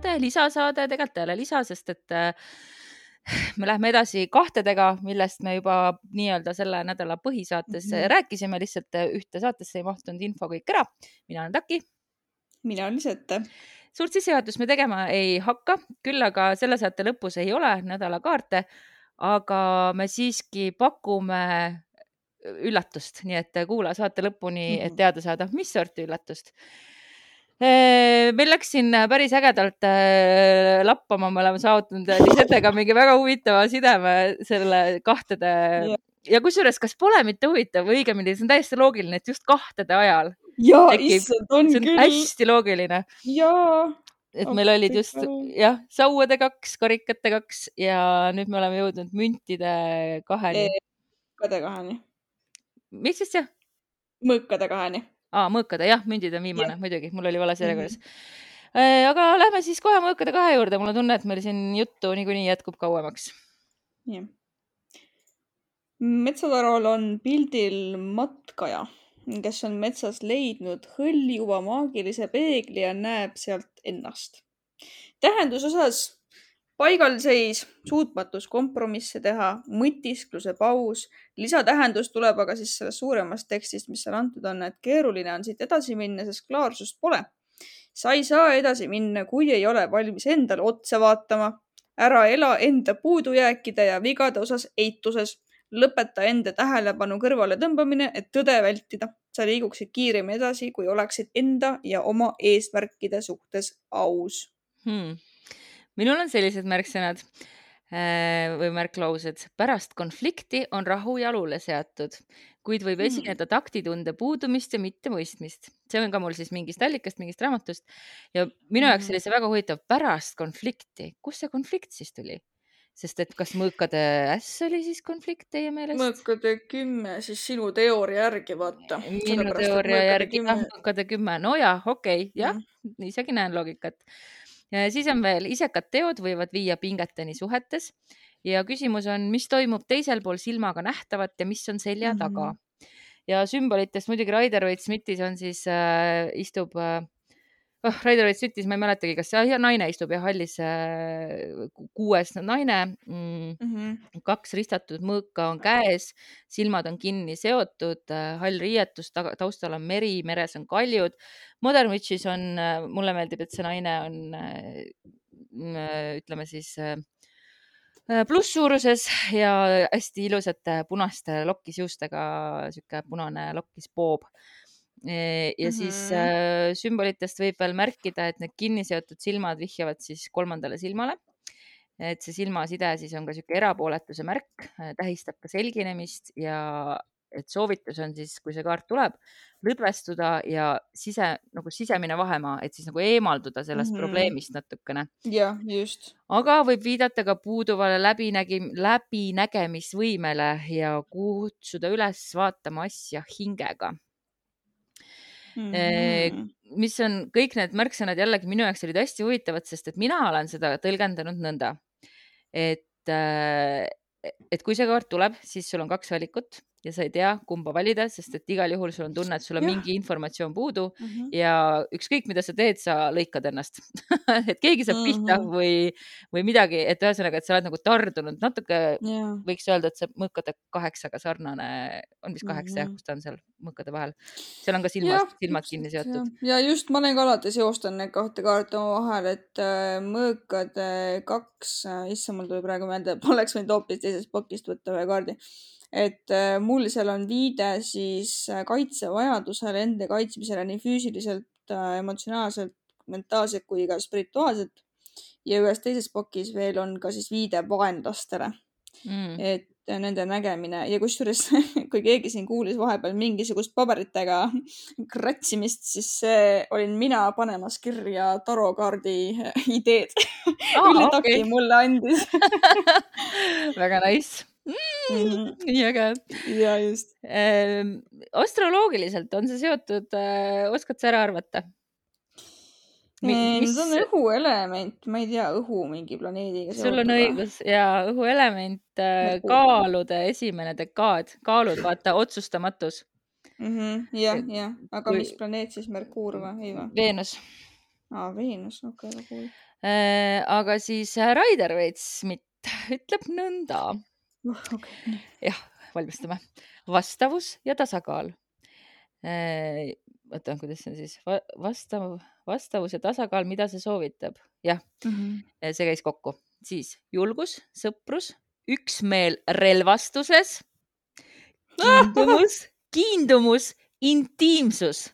erisaade, lisasaade, tegelikult ei ole lisa, sest et äh, me lähme edasi kahtedega, millest me juba nii-öelda selle nädala põhisaates mm -hmm. rääkisime, lihtsalt ühte saatesse ei mahtunud info kõik ära. mina olen Taki. mina olen Lisette. suurt sissejuhatust me tegema ei hakka, küll aga selle saate lõpus ei ole nädalakaarte, aga me siiski pakume üllatust, nii et kuula saate lõpuni, et mhm. teada saada, mis sorti üllatust meil läks siin päris ägedalt äh, lappama, me oleme saavutanud Lisetega mingi väga huvitava sideme selle kahtede ja, ja kusjuures, kas pole mitte huvitav või õigemini, see on täiesti loogiline, et just kahtede ajal. ja, issand, on küll. hästi loogiline. jaa et meil olid just jah, sauade kaks, karikate kaks ja nüüd me oleme jõudnud müntide kaheni. mõõkade kaheni. mis siis jah? mõõkade kaheni aa, mõõkade, jah, mündid on viimane yeah., muidugi, mul oli vale järjekorras mm. -hmm. aga lähme siis kohe mõõkade kahe juurde, mul on tunne, et meil siin juttu niikuinii jätkub kauemaks. jah yeah.. metsatarul on pildil matkaja, kes on metsas leidnud hõljuva maagilise peegli ja näeb sealt ennast. tähenduse osas paigalseis, suutmatus kompromisse teha, mõtiskluse paus. lisatähendus tuleb aga siis sellest suuremast tekstist, mis seal antud on, et keeruline on siit edasi minna, sest klaarsust pole. sa ei saa edasi minna, kui ei ole valmis endale otsa vaatama. ära ela enda puudujääkide ja vigade osas eituses. lõpeta enda tähelepanu kõrvale tõmbamine, et tõde vältida. sa liiguksid kiiremini edasi, kui oleksid enda ja oma eesmärkide suhtes aus hmm minul on sellised märksõnad äh, või märklaused. pärast konflikti on rahu jalule seatud, kuid võib hmm. esineda taktitunde puudumist ja mittemõistmist. see on ka mul siis mingist allikast, mingist raamatust ja minu jaoks oli hmm. see väga huvitav. pärast konflikti, kust see konflikt siis tuli? sest et kas mõõkade äss oli siis konflikt teie meelest? mõõkade kümme, siis sinu teooria järgi vaata. minu teooria järgi, jah, mõõkade kümme, no ja okei okay,, jah mm., isegi näen loogikat siis on veel isekad teod võivad viia pingeteni suhetes ja küsimus on, mis toimub teisel pool silmaga nähtavat ja mis on selja taga mm. -hmm. ja sümbolitest muidugi Raider Waite Smithis on siis äh,, istub äh, oh, Raider Waite Smithis, ma ei mäletagi, kas see naine istub jah, hallis äh, kuues naine mm,. Mm -hmm. kaks ristatud mõõka on käes, silmad on kinni seotud äh,, hall riietus, taustal on meri, meres on kaljud. Modern Witches on äh,, mulle meeldib, et see naine on ütleme siis plusssuuruses ja hästi ilusate punaste lokkisjuustega, sihuke punane lokkispoob ja mm -hmm. siis äh, sümbolitest võib veel märkida, et need kinni seotud silmad vihjavad siis kolmandale silmale. et see silmaside siis on ka niisugune erapooletuse märk, äh, tähistab ka selginemist ja et soovitus on siis, kui see kaart tuleb, lõdvestuda ja sise, nagu sisemine vahemaa, et siis nagu eemalduda sellest mm -hmm. probleemist natukene. jah, just. aga võib viidata ka puuduvale läbinägi-, läbinägemisvõimele ja kutsuda üles vaatama asja hingega mm. -hmm. mis on kõik need märksõnad jällegi minu jaoks olid hästi huvitavad, sest et mina olen seda tõlgendanud nõnda, et, et kui see kaart tuleb, siis sul on kaks valikut ja sa ei tea, kumba valida, sest et igal juhul sul on tunne, et sul on ja. mingi informatsioon puudu mm -hmm. ja ükskõik, mida sa teed, sa lõikad ennast et keegi saab mm -hmm. pihta mhm. või, või midagi, et ühesõnaga, et sa oled nagu tardunud natuke yeah., võiks öelda, et see mõõkade kaheksaga sarnane, on vist kaheksa mm -hmm. jah, mhm. kus ta on seal mõõkade vahel. seal on ka silmad, silmad kinni seotud. ja just, ma olen ka alati seostan neid kahte kaarte omavahel, et äh, mõõkade kaks äh,, issand, mul tuli praegu meelde, oleks võinud hoopis teisest pakist võtta ühe kaardi et äh, mul seal on viide siis äh, kaitsevajadusele, enda kaitsmisele nii füüsiliselt, äh, emotsionaalselt, mentaalselt kui ka spirituaalselt. ja ühes teises pakis veel on ka siis viide vaenlastele mm.. et nende nägemine ja kusjuures, kui keegi siin kuulis vahepeal mingisugust paberitega kratsimist, siis see olin mina panemas kirja tarokaardi ideed oh,. Ülle Taki okay. mulle andis väga nice mm,. nii äge. ja just ähm,. astroloogiliselt on see seotud äh,, oskad sa ära arvata? Mis... On õhuelement, ma ei tea, õhu mingi planeediga. sul on õigus ja õhuelement äh,, kaalude esimene dekaad, kaalud, vaata, otsustamatus Mhm, jah, jah, aga mis planeet siis Merkuur või? Veenus. aa, Veenus, okei okay,, cool. Äh, aga siis Raider Waite-Smith ütleb nõnda. Okay. jah, valmistume. vastavus ja tasakaal. Äh, oota, kuidas see on siis Va? vastav, vastavus ja tasakaal, mida see soovitab? jah mm, -hmm. see käis kokku. siis julgus, sõprus, üksmeel relvastuses, kiindumus kiindumus, intiimsus.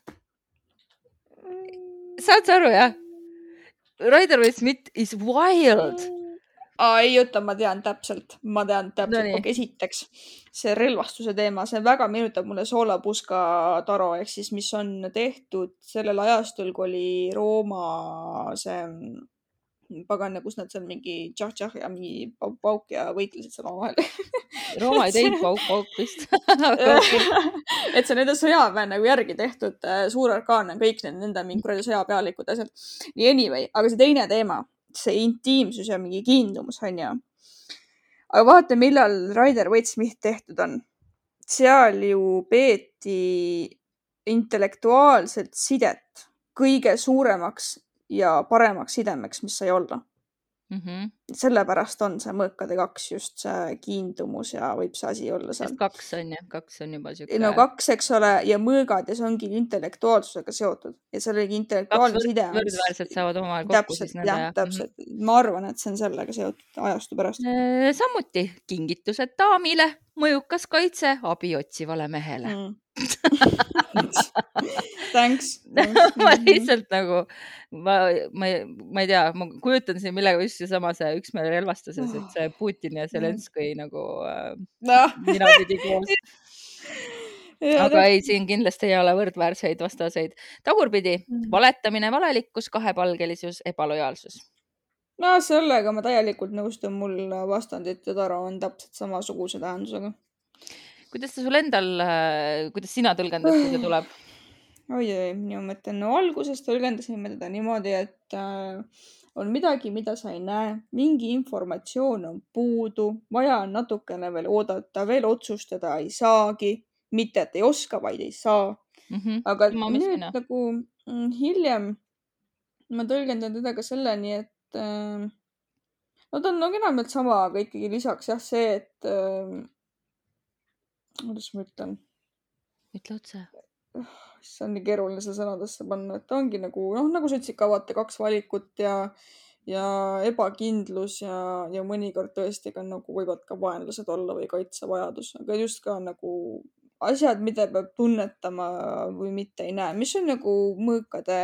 saad sa aru, jah? Raider Waite Smith is wild. Aa, ei oota, ma tean täpselt, ma tean täpselt no,. esiteks see relvastuse teema, see väga meenutab mulle Soolapuska taro ehk siis, mis on tehtud sellel ajastul, kui oli Rooma see pagan, kus nad seal mingi tšah-tšah ja mingi pauk-pauk ja võitlesid seal omavahel Rooma ei teinud pauk-pauk vist et see on nende sõjaväe nagu järgi tehtud äh, suur orkaan on kõik need nende mingi kuradi sõjapealikud asjad. nii anyway, aga see teine teema, see intiimsus ja mingi kiindumus onju. aga vaata, millal Raider Waite-Smith tehtud on. seal ju peeti intellektuaalset sidet kõige suuremaks ja paremaks sidemeks, mis sai olla mm. -hmm. sellepärast on see mõõkade kaks just see kiindumus ja võib see asi olla seal. kaks on ju, kaks on juba siuke. no kaks, eks ole, ja mõõgad ja see ongi intellektuaalsusega seotud ja seal oligi intellektuaalne side. võrdväärselt saavad omavahel kokku täpselt, siis nende ja. täpselt, ma arvan, et see on sellega seotud ajastu pärast. Äh, samuti kingitused daamile, mõjukas kaitse abi otsivale mehele mm Thanks, ma lihtsalt nagu, ma, ma, ma ei tea, ma kujutan siin millega just seesama see üksmeele relvastuses, et see Putin ja Zelenskõi nagu äh, no. ninapidi koos aga ei, siin kindlasti ei ole võrdväärseid vastaseid. tagurpidi mm., valetamine, valelikkus, kahepalgelisus, ebalojaalsus. no sellega ma täielikult nõustun, mul vastandid taro on täpselt samasuguse tähendusega kuidas ta sul endal, äh, kuidas sina tõlgendad, kui see tuleb? oi-oi, minu mõte, no alguses tõlgendasime teda niimoodi, et äh, on midagi, mida sa ei näe, mingi informatsioon on puudu, vaja on natukene veel oodata, veel otsustada ei saagi, mitte et ei oska, vaid ei saa mm. -hmm. aga ma nüüd mõistina. nagu mm, hiljem ma tõlgendan teda ka selleni, et äh, no ta on nagu enamjaolt sama, aga ikkagi lisaks jah, see, et äh, kuidas ma ütlen? ütle otse. see on nii keeruline seda sõnadesse panna, et ongi nagu noh, nagu sa ütlesid ka vaata kaks valikut ja ja ebakindlus ja, ja mõnikord tõesti ka nagu võivad ka vaenlased olla või kaitsevajadus, aga just ka nagu asjad, mida peab tunnetama või mitte ei näe, mis on nagu mõõkade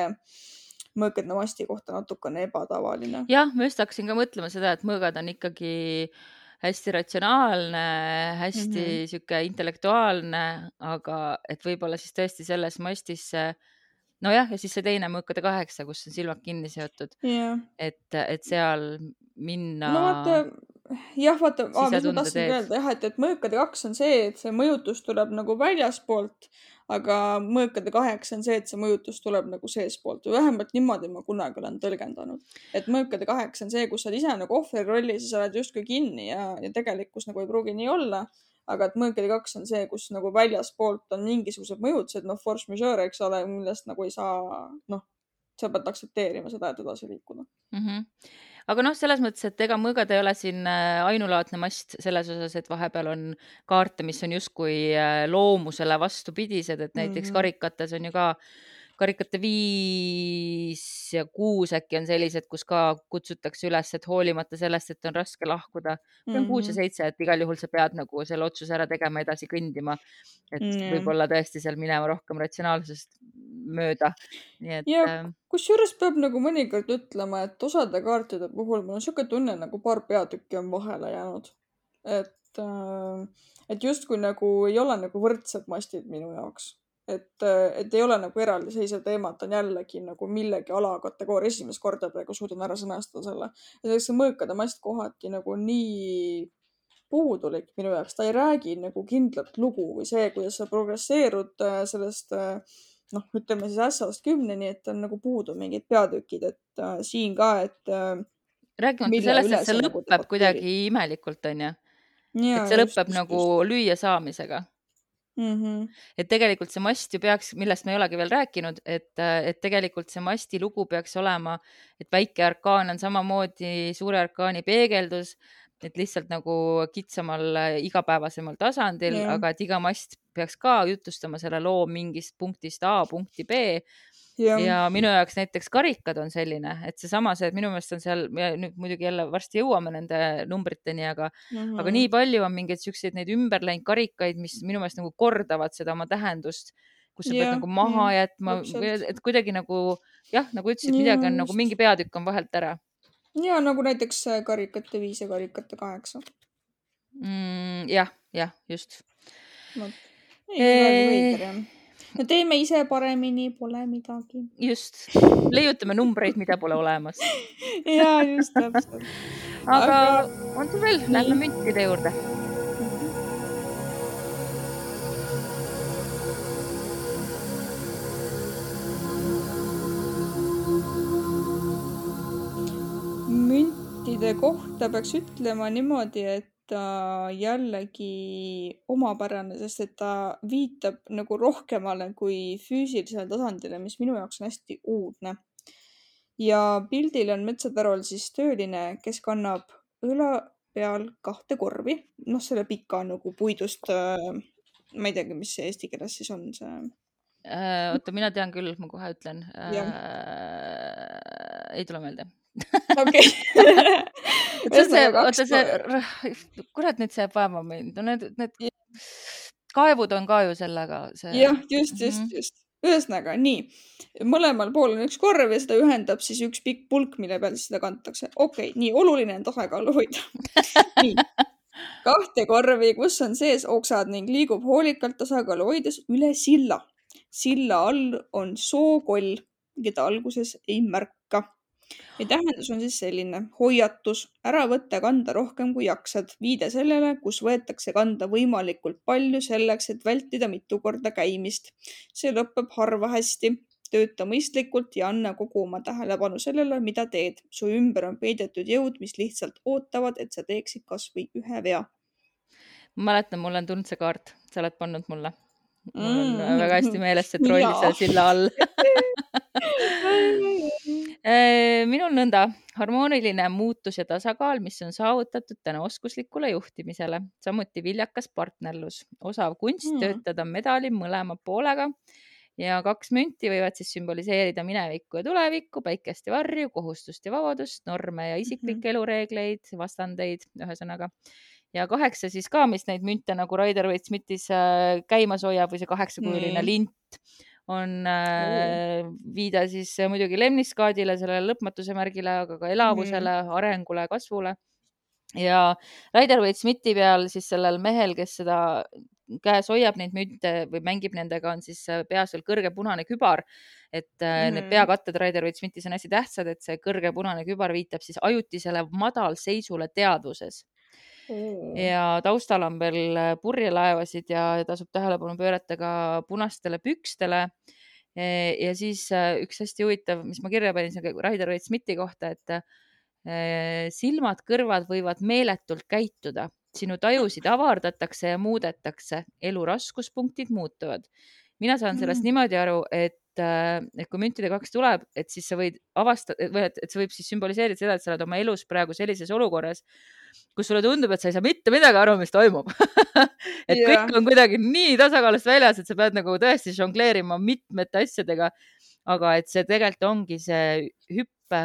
mõõkade masti kohta natukene ebatavaline. jah, ma just hakkasin ka mõtlema seda, et mõõgad on ikkagi äh, hästi ratsionaalne, hästi mm -hmm. sihuke intellektuaalne, aga et võib-olla siis tõesti selles mastis see nojah, ja siis see teine mõõkade kaheksa, kus on silmad kinni seotud yeah.. et, et seal minna. no vaata, jah, vaata, mis ma tahtsingi öelda jah, et, et mõõkade kaks on see, et see mõjutus tuleb nagu väljaspoolt aga mõõkade kaheksa on see, et see mõjutus tuleb nagu seestpoolt või vähemalt niimoodi ma kunagi olen tõlgendanud. et mõõkade kaheksa on see, kus sa oled ise nagu ohvri rollis ja sa oled justkui kinni ja, ja tegelikkus nagu ei pruugi nii olla. aga et mõõkade kaks on see, kus nagu väljaspoolt on mingisugused mõjutused, noh, force majeure, eks ole, millest nagu ei saa, noh, sa pead aktsepteerima seda, et edasi liikuda mm. -hmm aga noh, selles mõttes, et ega mõõgad ei ole siin äh, ainulaadne mast selles osas, et vahepeal on kaarte, mis on justkui äh, loomusele vastupidised, et näiteks mm -hmm. karikates on ju ka karikate viis ja kuus äkki on sellised, kus ka kutsutakse üles, et hoolimata sellest, et on raske lahkuda mm, -hmm. kuus ja seitse, et igal juhul sa pead nagu selle otsuse ära tegema, edasi kõndima. et mm -hmm. võib-olla tõesti seal minema rohkem ratsionaalsusest mööda. nii et. ja äh, kusjuures peab nagu mõnikord ütlema, et osade kaartide puhul mul on sihuke tunne, nagu paar peatükki on vahele jäänud. et, äh, et justkui nagu ei ole nagu võrdsed mastid minu jaoks et, et ei ole nagu eraldiseisev teema, et on jällegi nagu millegi alakategooria, esimest korda praegu suudan ära sõnastada selle. ja see mõõkade mast kohati nagu nii puudulik minu jaoks, ta ei räägi nagu kindlat lugu või see, kuidas sa progresseerud äh, sellest äh, noh, ütleme siis ässast kümneni, et on nagu puudu mingid peatükid, et äh, siin ka, et äh,. rääkimata sellest, et see nagu lõpeb nagu kuidagi imelikult, onju. et see lõpeb just, nagu just. lüüa saamisega mm. -hmm. et tegelikult see mast ju peaks, millest me ei olegi veel rääkinud, et, et tegelikult see masti lugu peaks olema, et väike arkaan on samamoodi suure arkaani peegeldus, et lihtsalt nagu kitsamal igapäevasemal tasandil, aga et iga mast peaks ka jutustama selle loo mingist punktist A punkti B ja. ja minu jaoks näiteks karikad on selline, et seesama, see, et minu meelest on seal, nüüd muidugi jälle varsti jõuame nende numbriteni, aga mm, -hmm. aga nii palju on mingeid siukseid neid ümber läinud karikaid, mis minu meelest nagu kordavad seda oma tähendust, kus sa ja, pead nagu maha mm, jätma, et kuidagi nagu jah, nagu ütlesid, midagi on nagu mingi peatükk on vahelt ära. Ja nagu näiteks karikate viis ja karikate kaheksa mm,. jah, jah, just. no teeme ise paremini, pole midagi. just, leiutame numbreid, mida pole olemas. ja just täpselt. aga, aga... on sul veel, lähme müntide juurde. Kohta peaks ütlema niimoodi, et ta jällegi omapärane, sest et ta viitab nagu rohkemale kui füüsilisele tasandile, mis minu jaoks on hästi uudne. ja pildil on metsatarol siis tööline, kes kannab õla peal kahte korvi, noh, selle pika nagu puidust äh,. ma ei teagi, mis see eesti keeles siis on, see äh,. oota, mina tean küll, ma kohe ütlen äh,. ei tule meelde okei. see, oota see, kurat, nüüd see jääb vaeva mind, no need, need kaevud on ka ju sellega see.... jah, just, just mm, -hmm. just. ühesõnaga nii, mõlemal pool on üks korv ja seda ühendab siis üks pikk pulk, mille peal siis seda kantakse. okei okay,, nii oluline on tasakaalu hoida nii, kahte korvi, kus on sees oksad ning liigub hoolikalt tasakaalu hoides üle silla. silla all on sookoll, keda alguses ei märka ja tähendus on siis selline hoiatus, ära võtta kanda rohkem kui jaksad, viide sellele, kus võetakse kanda võimalikult palju selleks, et vältida mitu korda käimist. see lõpeb harva hästi. tööta mõistlikult ja anna kogu oma tähelepanu sellele, mida teed. su ümber on peidetud jõud, mis lihtsalt ootavad, et sa teeksid kasvõi ühe vea. ma mäletan, mulle on tulnud see kaart, sa oled pannud mulle mul on mm. väga hästi meeles see troll seal silla all minul nõnda, harmooniline muutus ja tasakaal, mis on saavutatud tänu oskuslikule juhtimisele, samuti viljakas partnerlus, osav kunst mm. töötada medali mõlema poolega ja kaks münti võivad siis sümboliseerida minevikku ja tulevikku, päikest ja varju, kohustust ja vabadust, norme ja isiklikke mm -hmm. elureegleid, vastandeid, ühesõnaga. ja kaheksa siis ka, mis neid münte nagu Raider Waite-Smithis äh, käimas hoiab või see kaheksakujuline mm. lint on äh, viide siis muidugi lemniskaadile, sellele lõpmatuse märgile, aga ka elavusele mm., arengule, kasvule. ja Raider Waite-Smithi peal siis sellel mehel, kes seda käes hoiab neid münte või mängib nendega, on siis peas veel kõrge punane kübar. et mm -hmm. need peakatted Raider Waite-Smithis on hästi tähtsad, et see kõrge punane kübar viitab siis ajutisele madalseisule teadvuses ja taustal on veel äh, purjelaevasid ja tasub tähelepanu pöörata ka punastele pükstele. E, ja siis äh, üks hästi huvitav, mis ma kirja panin, see Raider Waite-Smithi kohta, et äh, silmad-kõrvad võivad meeletult käituda, sinu tajusid avardatakse ja muudetakse, elu raskuspunktid muutuvad. mina saan sellest mm. niimoodi aru, et et kui müntide kaks tuleb, et siis sa võid avastada või et, et see võib siis sümboliseerida seda, et sa oled oma elus praegu sellises olukorras, kus sulle tundub, et sa ei saa mitte midagi aru, mis toimub et yeah. kõik on kuidagi nii tasakaalust väljas, et sa pead nagu tõesti žongleerima mitmete asjadega. aga et see tegelikult ongi see hüppe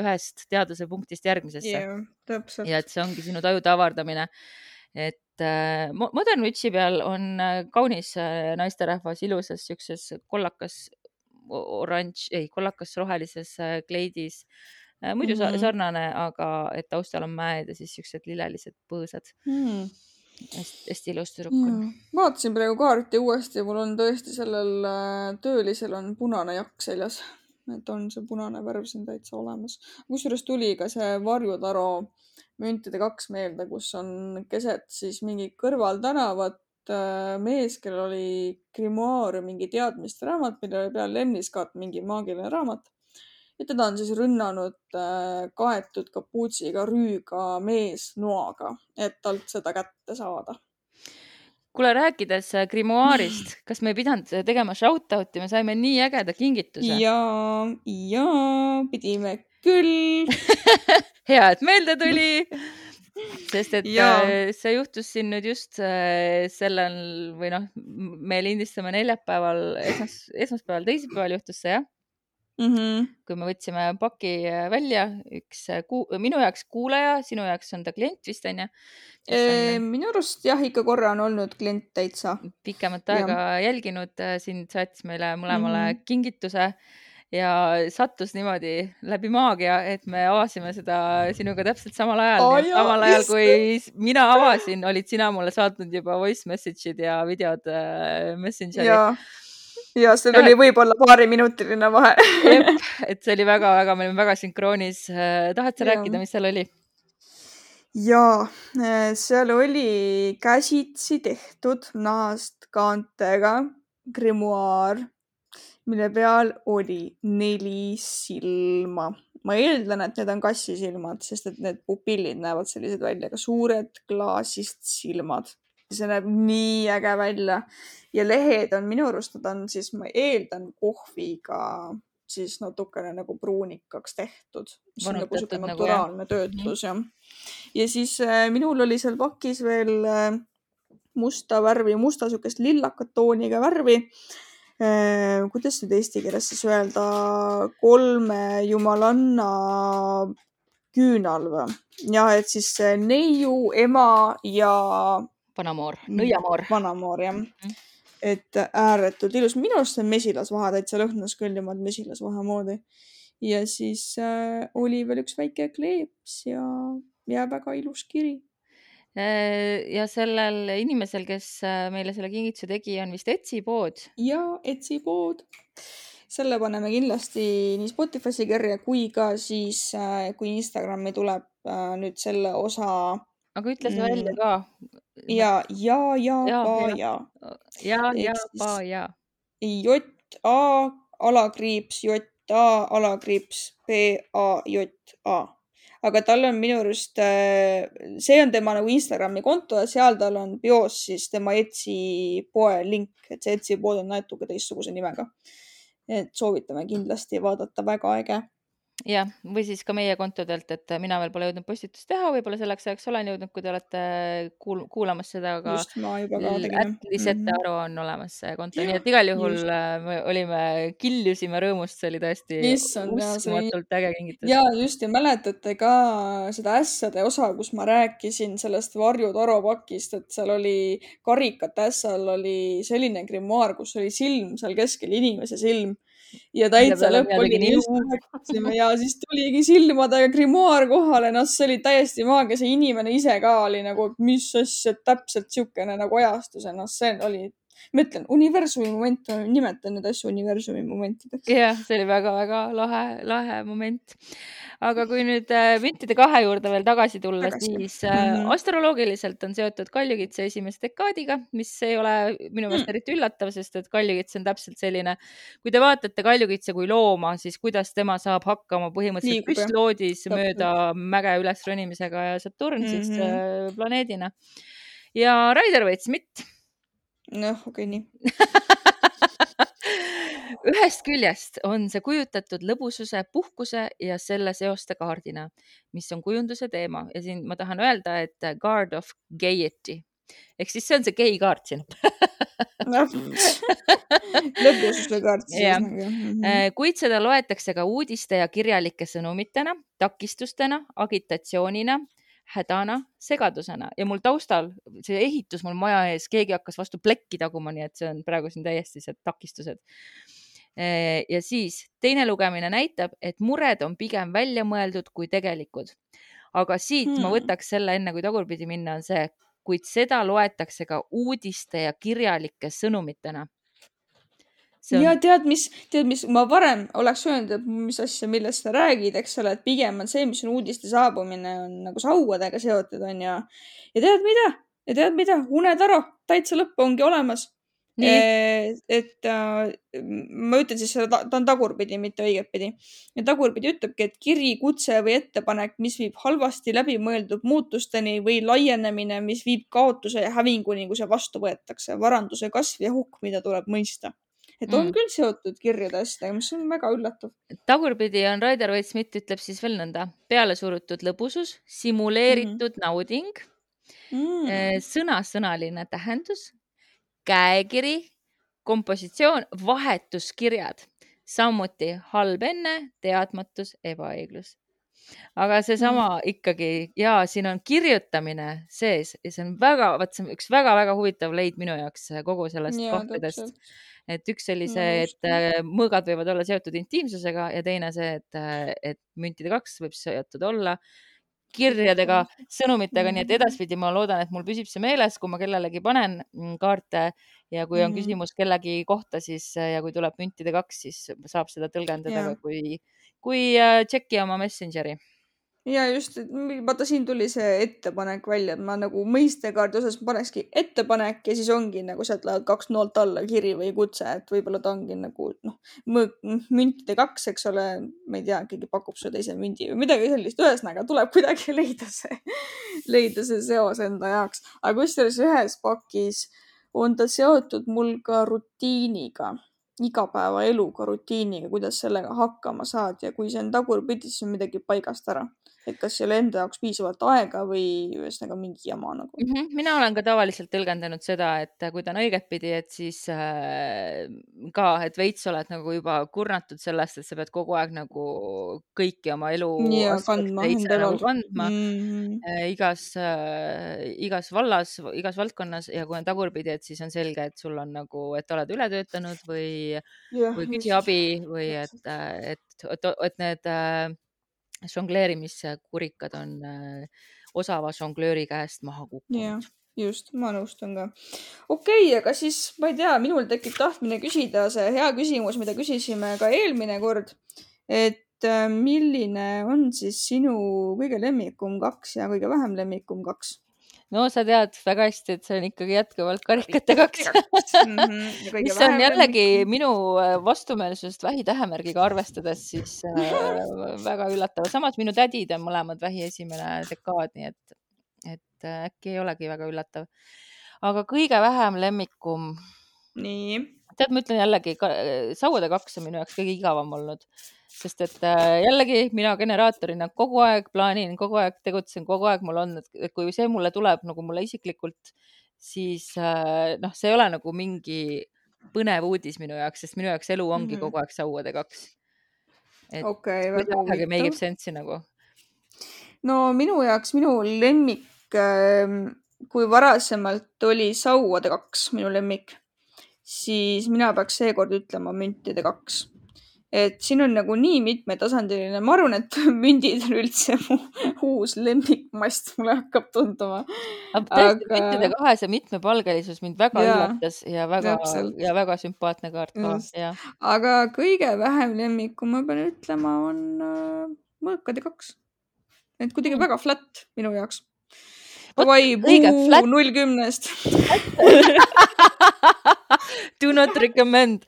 ühest teaduse punktist järgmisesse yeah,. ja et see ongi sinu tajude avardamine. et äh, Modern Witchi peal on äh, kaunis äh, naisterahvas ilusas siukses kollakas oranž, ei kollakas rohelises äh, kleidis. Äh, Äh, muidu mm -hmm. sarnane, aga et taustal on mäed ja siis siuksed lillelised põõsad. Mm.. hästi, hästi ilus tüdruk on. Mm.. vaatasin praegu kaarti uuesti mul on tõesti sellel äh, töölisel on punane jakk seljas. Et on see punane värv siin täitsa olemas. kusjuures tuli ka see Varjutaro müntide kaks meelde, kus on keset siis mingi kõrvaltänavat äh, mees, kellel oli grimoire mingi teadmiste raamat, millel oli peal lemniskaat, mingi maagiline raamat ja teda on siis rünnanud äh, kaetud kapuutsiga rüüga mees noaga, et talt seda kätte saada. Kuule, rääkides äh, Grimoire'ist, kas me ei pidanud tegema shout-out'i, me saime nii ägeda kingituse. ja, ja pidime küll hea, et meelde tuli sest et ja. Äh, see juhtus siin nüüd just äh, sellel või noh, me lindistame neljapäeval, esmas, esmaspäeval, teisipäeval juhtus see jah mm. -hmm. kui me võtsime paki äh, välja, üks kuu, minu jaoks kuulaja, sinu jaoks on ta klient vist onju? On... minu arust jah, ikka korra on olnud klient täitsa. pikemat aega ja. jälginud, sind saatis meile mõlemale mm -hmm. kingituse ja sattus niimoodi läbi maagia, et me avasime seda sinuga täpselt samal ajal oh,. samal ajal, kui mina avasin, olid sina mulle saatnud juba voice message'id ja videod äh, Messengeri ja seal oli võib-olla paariminutiline vahe et see oli väga-väga, me olime väga sünkroonis. Äh, tahad sa ja. rääkida, mis seal oli? ja äh, seal oli käsitsi tehtud nahast kaantega grimoaar, mille peal oli neli silma. ma eeldan, et need on kassisilmad, sest et need pupillid näevad sellised välja, ka suured klaasist silmad see näeb nii äge välja ja lehed on minu arust, nad on siis, ma eeldan, kohviga siis natukene nagu pruunikaks tehtud. see on nagu sihuke nagu, naturaalne nagu, töötlus jah. ja siis äh, minul oli seal pakis veel äh, musta värvi, musta siukest lillakat tooniga värvi äh,. kuidas nüüd eesti keeles siis öelda, kolme jumalanna küünal või? jah, et siis neiu, ema ja vanamoor, nõiamoor. vanamoor jah mm. -hmm. et ääretult ilus, minu arust see mesilasvahe täitsa lõhnas küll niimoodi mesilasvahe moodi. ja siis äh, oli veel üks väike kleeps ja, ja väga ilus kiri. Äh, ja sellel inimesel, kes äh, meile selle kingituse tegi, on vist Etsi pood. ja Etsi pood selle paneme kindlasti nii Spotify'sse kirja kui ka siis, äh, kui Instagrami tuleb nüüd selle osa aga ütle see välja mm. ka. ja, ja, ja, ja. ja, ja, pa, ja. J A alakriips J A alakriips B A J A aga tal on minu arust, äh, see on tema nagu Instagrami konto ja seal tal on bios siis tema Etsi poe link, et see Etsi pood on natuke teistsuguse nimega. et soovitame kindlasti vaadata, väga äge jah, või siis ka meie kontodelt, et mina veel pole jõudnud postitust teha, võib-olla selleks ajaks olen jõudnud, kui te olete kuul kuulamas seda, aga just, ma juba ka tegin. Lisette mm -hmm. Aro on olemas see konto, nii et igal juhul just. Äh, me olime, kiljusime rõõmust, see oli tõesti Issand, uskumatult äge kingitus. ja just ja mäletate ka seda ässade osa, kus ma rääkisin sellest Varju Taro pakist, et seal oli karikate ässal oli selline grimoaar, kus oli silm seal keskel, inimese silm ja täitsa lõpp oli nii ja siis tuligi silmadega grimoaar kohale, noh, see oli täiesti maagia, see inimene ise ka oli nagu, mis asja, täpselt siukene nagu ajastus, noh, see oli ma ütlen, universumi moment, ma nimetan neid asju universumi momentideks. jah, see oli väga-väga lahe, lahe moment. aga kui nüüd äh, müntide kahe juurde veel tagasi tulla, siis mm -hmm. astroloogiliselt on seotud kaljukitse esimese dekaadiga, mis ei ole minu meelest mm. eriti üllatav, sest et kaljukits on täpselt selline, kui te vaatate kaljukitse kui looma, siis kuidas tema saab hakkama põhimõtteliselt püstloodis mööda mäge üles ronimisega ja Saturn mm -hmm. siis äh, planeedina. ja Raider Waite-Smith noh, okei okay,, nii. Ühest küljest on see kujutatud lõbususe, puhkuse ja selle seoste kaardina, mis on kujunduse teema. Ja siin ma tahan öelda, et guard of gaiety. Ehk siis see on see gei kaart siin. Lõbususe kaart siis. Mhm. Äh, kuid seda loetakse ka uudiste ja kirjalike sõnumitena, takistustena, agitatsioonina hädana, segadusena ja mul taustal see ehitus mul maja ees, keegi hakkas vastu plekki taguma, nii et see on praegu siin täiesti see takistused. ja siis teine lugemine näitab, et mured on pigem välja mõeldud kui tegelikud. aga siit hmm. ma võtaks selle enne, kui tagurpidi minna, on see, kuid seda loetakse ka uudiste ja kirjalike sõnumitena on... ja tead, mis, tead, mis ma varem oleks öelnud, et mis asja, millest sa räägid, eks ole, et pigem on see, mis on uudiste saabumine, on nagu sauadega seotud, onju. ja tead mida? ja tead mida? unetaro, täitsa lõpp ongi olemas. et äh, ma ütlen siis seda, ta on tagurpidi, mitte õigetpidi. ja tagurpidi ütlebki, et kiri, kutse või ettepanek, mis viib halvasti läbimõeldud muutusteni või laienemine, mis viib kaotuse ja hävinguni, kui see vastu võetakse. varanduse kasv ja hukk, mida tuleb mõista. Et on mm. küll seotud kirjade asjadega, mis on väga üllatav. tagurpidi on Raider Waite-Smith ütleb siis veel nõnda. pealesurutud lõbusus, simuleeritud mm -hmm. nauding mm., sõnasõnaline tähendus käekiri, kompositsioon, vahetuskirjad, samuti halb enne, teadmatus, ebaõiglus. Aga seesama mm. ikkagi ja siin on kirjutamine sees ja see on väga, vot see on üks väga-väga huvitav leid minu jaoks kogu sellest kohtadest. et üks oli see, et äh, mõõgad võivad olla seotud intiimsusega ja teine see, et, äh, et müntide kaks võib seotud olla kirjadega, sõnumitega, nii et mm. edaspidi ma loodan, et mul püsib see meeles, kui ma kellelegi panen mm, kaarte ja kui on mm. küsimus kellegi kohta, siis ja kui tuleb müntide kaks, siis saab seda tõlgendada ka kui, kui äh, tšeki oma Messengeri. Ja just, vaata siin tuli see ettepanek välja, et ma nagu mõistekaardi osas panekski ettepanek ja siis ongi nagu sealt lähevad kaks noolt alla, kiri või kutse, et võib-olla ta ongi nagu noh, müntide kaks, eks ole, ma ei tea, keegi pakub sulle teise mündi või midagi sellist, ühesõnaga tuleb kuidagi leida see, leida see seos enda jaoks, aga kusjuures ühes pakis on ta seotud mul ka rutiiniga igapäevaeluga, rutiiniga, kuidas sellega hakkama saad ja kui see on tagurpidi, siis on midagi paigast ära et kas ei ole enda jaoks piisavalt aega või ühesõnaga mingi jama nagu mm. -hmm. mina olen ka tavaliselt tõlgendanud seda, et kui ta on õigetpidi, et siis äh, ka, et veits oled nagu juba kurnatud sellest, et sa pead kogu aeg nagu kõiki oma elu ja, kandma, nagu kandma mm -hmm. äh, igas äh,, igas vallas, igas valdkonnas ja kui on tagurpidi, et siis on selge, et sul on nagu, et oled üle töötanud või, või küsi abi või et, et, et, et need äh, žongleerimiskurikad on äh, osava žonglööri käest maha kukkunud. just, ma nõustun ka. okei okay,, aga siis ma ei tea, minul tekib tahtmine küsida see hea küsimus, mida küsisime ka eelmine kord. et äh, milline on siis sinu kõige lemmikum kaks ja kõige vähem lemmikum kaks? No sa tead väga hästi, et see on ikkagi jätkuvalt karikate kaks mm. -hmm. mis on jällegi minu äh, vastumeelsusest vähitähemärgiga arvestades siis äh, väga üllatav. samas minu tädid on mõlemad vähi esimene dekaad, nii et, et äh, äkki ei olegi väga üllatav. aga kõige vähem lemmikum. nii. Tead, ma ütlen jällegi, sauade kaks on minu jaoks kõige igavam olnud sest et äh, jällegi mina generaatorina kogu aeg plaanin, kogu aeg tegutsen, kogu aeg mul on, et kui see mulle tuleb nagu mulle isiklikult, siis äh, noh, see ei ole nagu mingi põnev uudis minu jaoks, sest minu jaoks elu ongi mm -hmm. kogu aeg sauade kaks. okei, väga huvitav. make ib sense'i nagu. no minu jaoks, minu lemmik, ähm, kui varasemalt oli sauade kaks minu lemmik, siis mina peaks seekord ütlema müntide kaks et siin on nagu nii mitmetasandiline, ma arvan, et mündid on üldse mu uus lemmikmast, mulle hakkab tunduma. tõesti aga..., müntide kahes ja mitmepalgelisus mind väga ja, üllatas ja väga täpselt. ja väga sümpaatne kaart ka. aga kõige vähem lemmikku, ma pean ütlema, on äh, mõõkad ja kaks. et kuidagi mm. väga flat minu jaoks. Davai, null kümnest Do not recommend.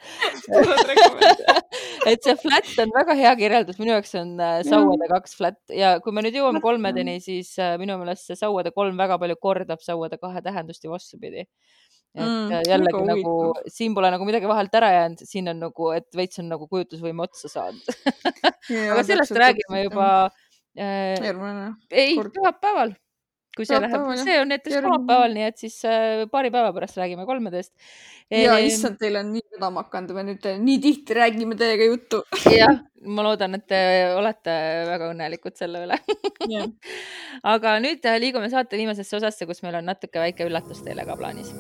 Et see flat on väga hea kirjeldus, minu jaoks on äh, sauade kaks flat. Ja kui me nüüd jõuame kolmedeni, siis äh, minu meelest see sauade kolm väga palju kordab sauade kahe tähendust ja vastupidi. et mm, äh, jällegi nagu siin pole nagu midagi vahelt ära jäänud, siin on nagu, et veits on nagu kujutlusvõime otsa saanud. Aga sellest räägime juba äh,. ei, pühapäeval kui see läheb, see on näiteks kolmapäeval, nii et siis äh, paari päeva pärast räägime kolmedest. ja issand, teil on nii vedama hakanud, me nüüd nii tihti räägime teiega juttu. jah, ma loodan, et te olete väga õnnelikud selle üle aga nüüd äh, liigume saate viimasesse osasse, kus meil on natuke väike üllatus teile ka plaanis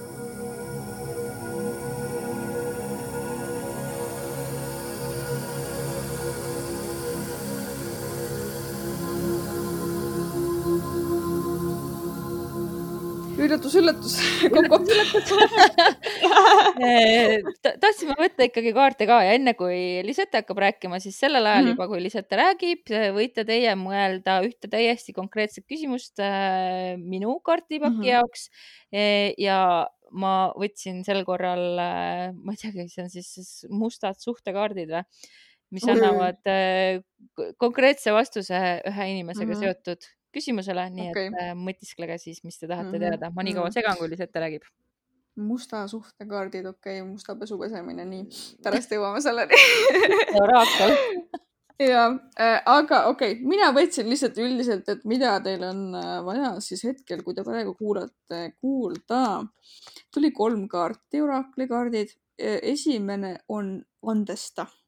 üllatus, üllatus. tahtsime võtta ikkagi kaarte ka ja enne kui Lisette hakkab rääkima, siis sellel ajal mm -hmm. juba, kui Lisette räägib, võite teie mõelda ühte täiesti konkreetset küsimust äh, minu kaardipaki mm -hmm. jaoks e, ja ma võtsin sel korral, ma ei teagi, see on siis mustad suhtekaardid või, mis annavad konkreetse vastuse ühe inimesega mm -hmm. seotud küsimusele, nii okay. et mõtisklege siis, mis te tahate mm -hmm. teada. ma nii kaua mhm. segan, kuni Sette räägib musta suhtekaardid, okei okay,, musta pesu pesemine, nii, pärast jõuame selleni oraakel ja äh,, aga okei okay,, mina võtsin lihtsalt üldiselt, et mida teil on äh, vaja siis hetkel, kui te praegu kuulate, kuulda. tuli kolm kaarti, oraakli kaardid. Äh, esimene on andesta äh,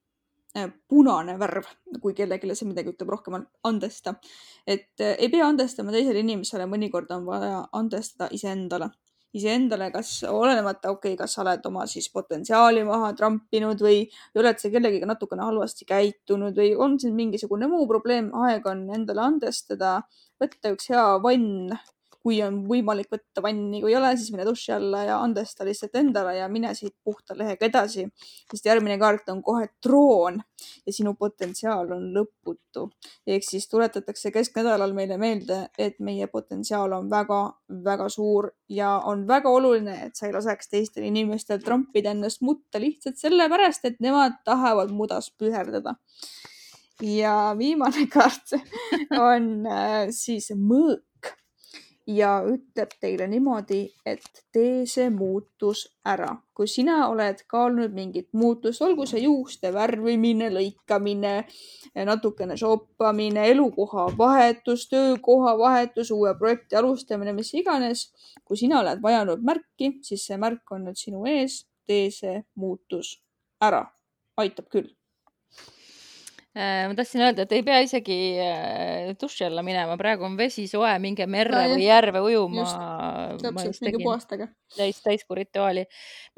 punane värv, kui kellelegi see midagi ütleb rohkem, andesta. et äh, ei pea andestama teisele inimesele, mõnikord on vaja andestada iseendale iseendale, kas olenemata, okei okay,, kas sa oled oma siis potentsiaali maha trampinud või, oled sa kellegiga natukene halvasti käitunud või on siin mingisugune muu probleem, aeg on endale andestada, võtta üks hea vann kui on võimalik võtta vanni, kui ei ole, siis mine duši alla ja andesta lihtsalt endale ja mine siit puhta lehega edasi. sest järgmine kaart on kohe troon ja sinu potentsiaal on lõputu. ehk siis tuletatakse kesknädalal meile meelde, et meie potentsiaal on väga-väga suur ja on väga oluline, et sa ei laseks teistel inimestel trampida ennast mutta lihtsalt sellepärast, et nemad tahavad mudas püherdada ja viimane kaart on äh, siis mõõk ja ütleb teile niimoodi, et tee see muutus ära. kui sina oled kaalunud mingit muutust, olgu see juuste värvimine, lõikamine, natukene shoppamine, elukoha vahetus, töökoha vahetus, uue projekti alustamine, mis iganes. kui sina oled vajanud märki, siis see märk on nüüd sinu ees. tee see muutus ära. aitab küll ma tahtsin öelda, et ei pea isegi äh, duši alla minema, praegu on vesi soe, minge merre no, või järve ujuma. täpselt, minge puhastage. täis, täiskuu rituaali.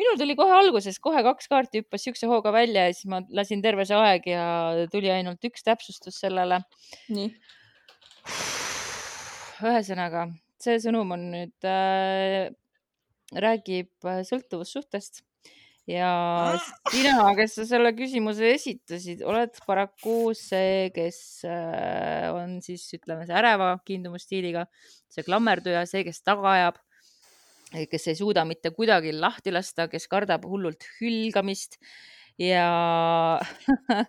minul tuli kohe alguses, kohe kaks kaarti hüppas siukse hooga välja ja siis ma lasin terve see aeg ja tuli ainult üks täpsustus sellele. nii. ühesõnaga, see sõnum on nüüd äh,, räägib sõltuvussuhtest ja sina, kes sa selle küsimuse esitasid, oled paraku see, kes äh, on siis ütleme, see äreva kiindumusstiiliga, see klammerduja, see, kes taga ajab, kes ei suuda mitte kuidagi lahti lasta, kes kardab hullult hülgamist ja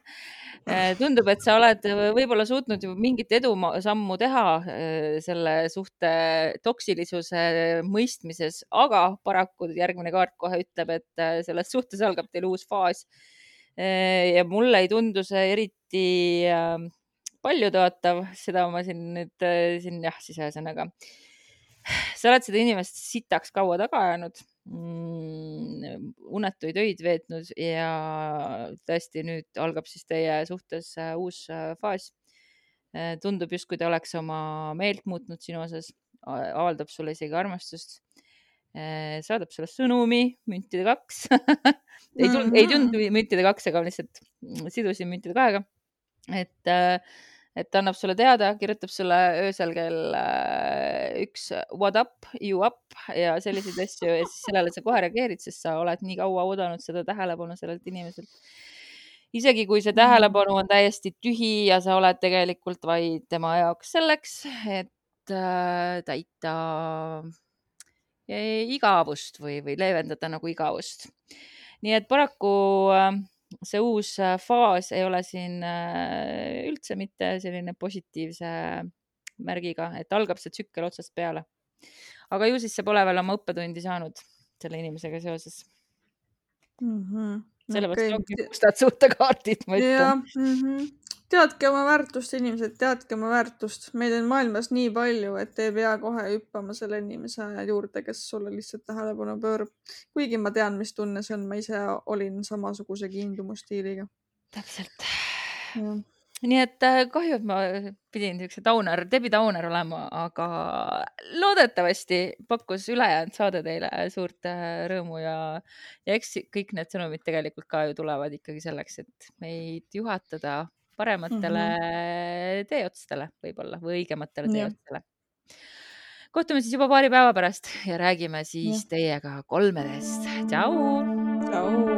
äh, tundub, et sa oled võib-olla suutnud mingit edusammu teha äh, selle suhte toksilisuse mõistmises, aga paraku järgmine kaart kohe ütleb, et äh, selles suhtes algab teil uus faas. ja mulle ei tundu see eriti paljutõotav, seda ma siin nüüd siin jah, siis ühesõnaga sa oled seda inimest sitaks kaua taga ajanud mm, unetuid öid veetnud ja tõesti nüüd algab siis teie suhtes äh, uus äh, faas. Äh, tundub justkui ta oleks oma meelt muutnud sinu osas, avaldab sulle isegi armastust. saadab sulle sõnumi, müntide kaks ei tulnud, ei tulnud mm-hmm. müntide kaks, aga lihtsalt sidusin müntide kahega. et äh, et ta annab sulle teada, kirjutab sulle öösel kell äh, üks what up, you up ja selliseid asju ja siis sellele sa kohe reageerid, sest sa oled nii kaua oodanud seda tähelepanu sellelt inimeselt. isegi kui see tähelepanu on täiesti tühi ja sa oled tegelikult vaid tema jaoks selleks, et äh, täita äh, igavust või, või leevendada nagu igavust. nii et paraku äh, see uus äh, faas ei ole siin äh, üldse mitte selline positiivse märgiga, et algab see tsükkel otsast peale. aga ju siis sa pole veel oma õppetundi saanud selle inimesega seoses mm. -hmm. sellepärast okay. ongi mustad suhtekaardid, ma ütlen. Mm -hmm teadke oma väärtust, inimesed, teadke oma väärtust. meid on maailmas nii palju, et ei pea kohe hüppama selle inimese juurde, kes sulle lihtsalt tähelepanu pöörab. kuigi ma tean, mis tunne see on, ma ise olin samasuguse kiindumusstiiliga. täpselt. nii et äh, kahju, et ma pidin niisuguse tauner, Debbie Tauner olema, aga loodetavasti pakkus ülejäänud saade teile suurt äh, rõõmu ja, ja eks kõik need sõnumid tegelikult ka ju tulevad ikkagi selleks, et meid juhatada parematele mm -hmm. teeotstele võib-olla või õigematele teeotstele. kohtume siis juba paari päeva pärast ja räägime siis ja. teiega kolmedest. tšau. tšau.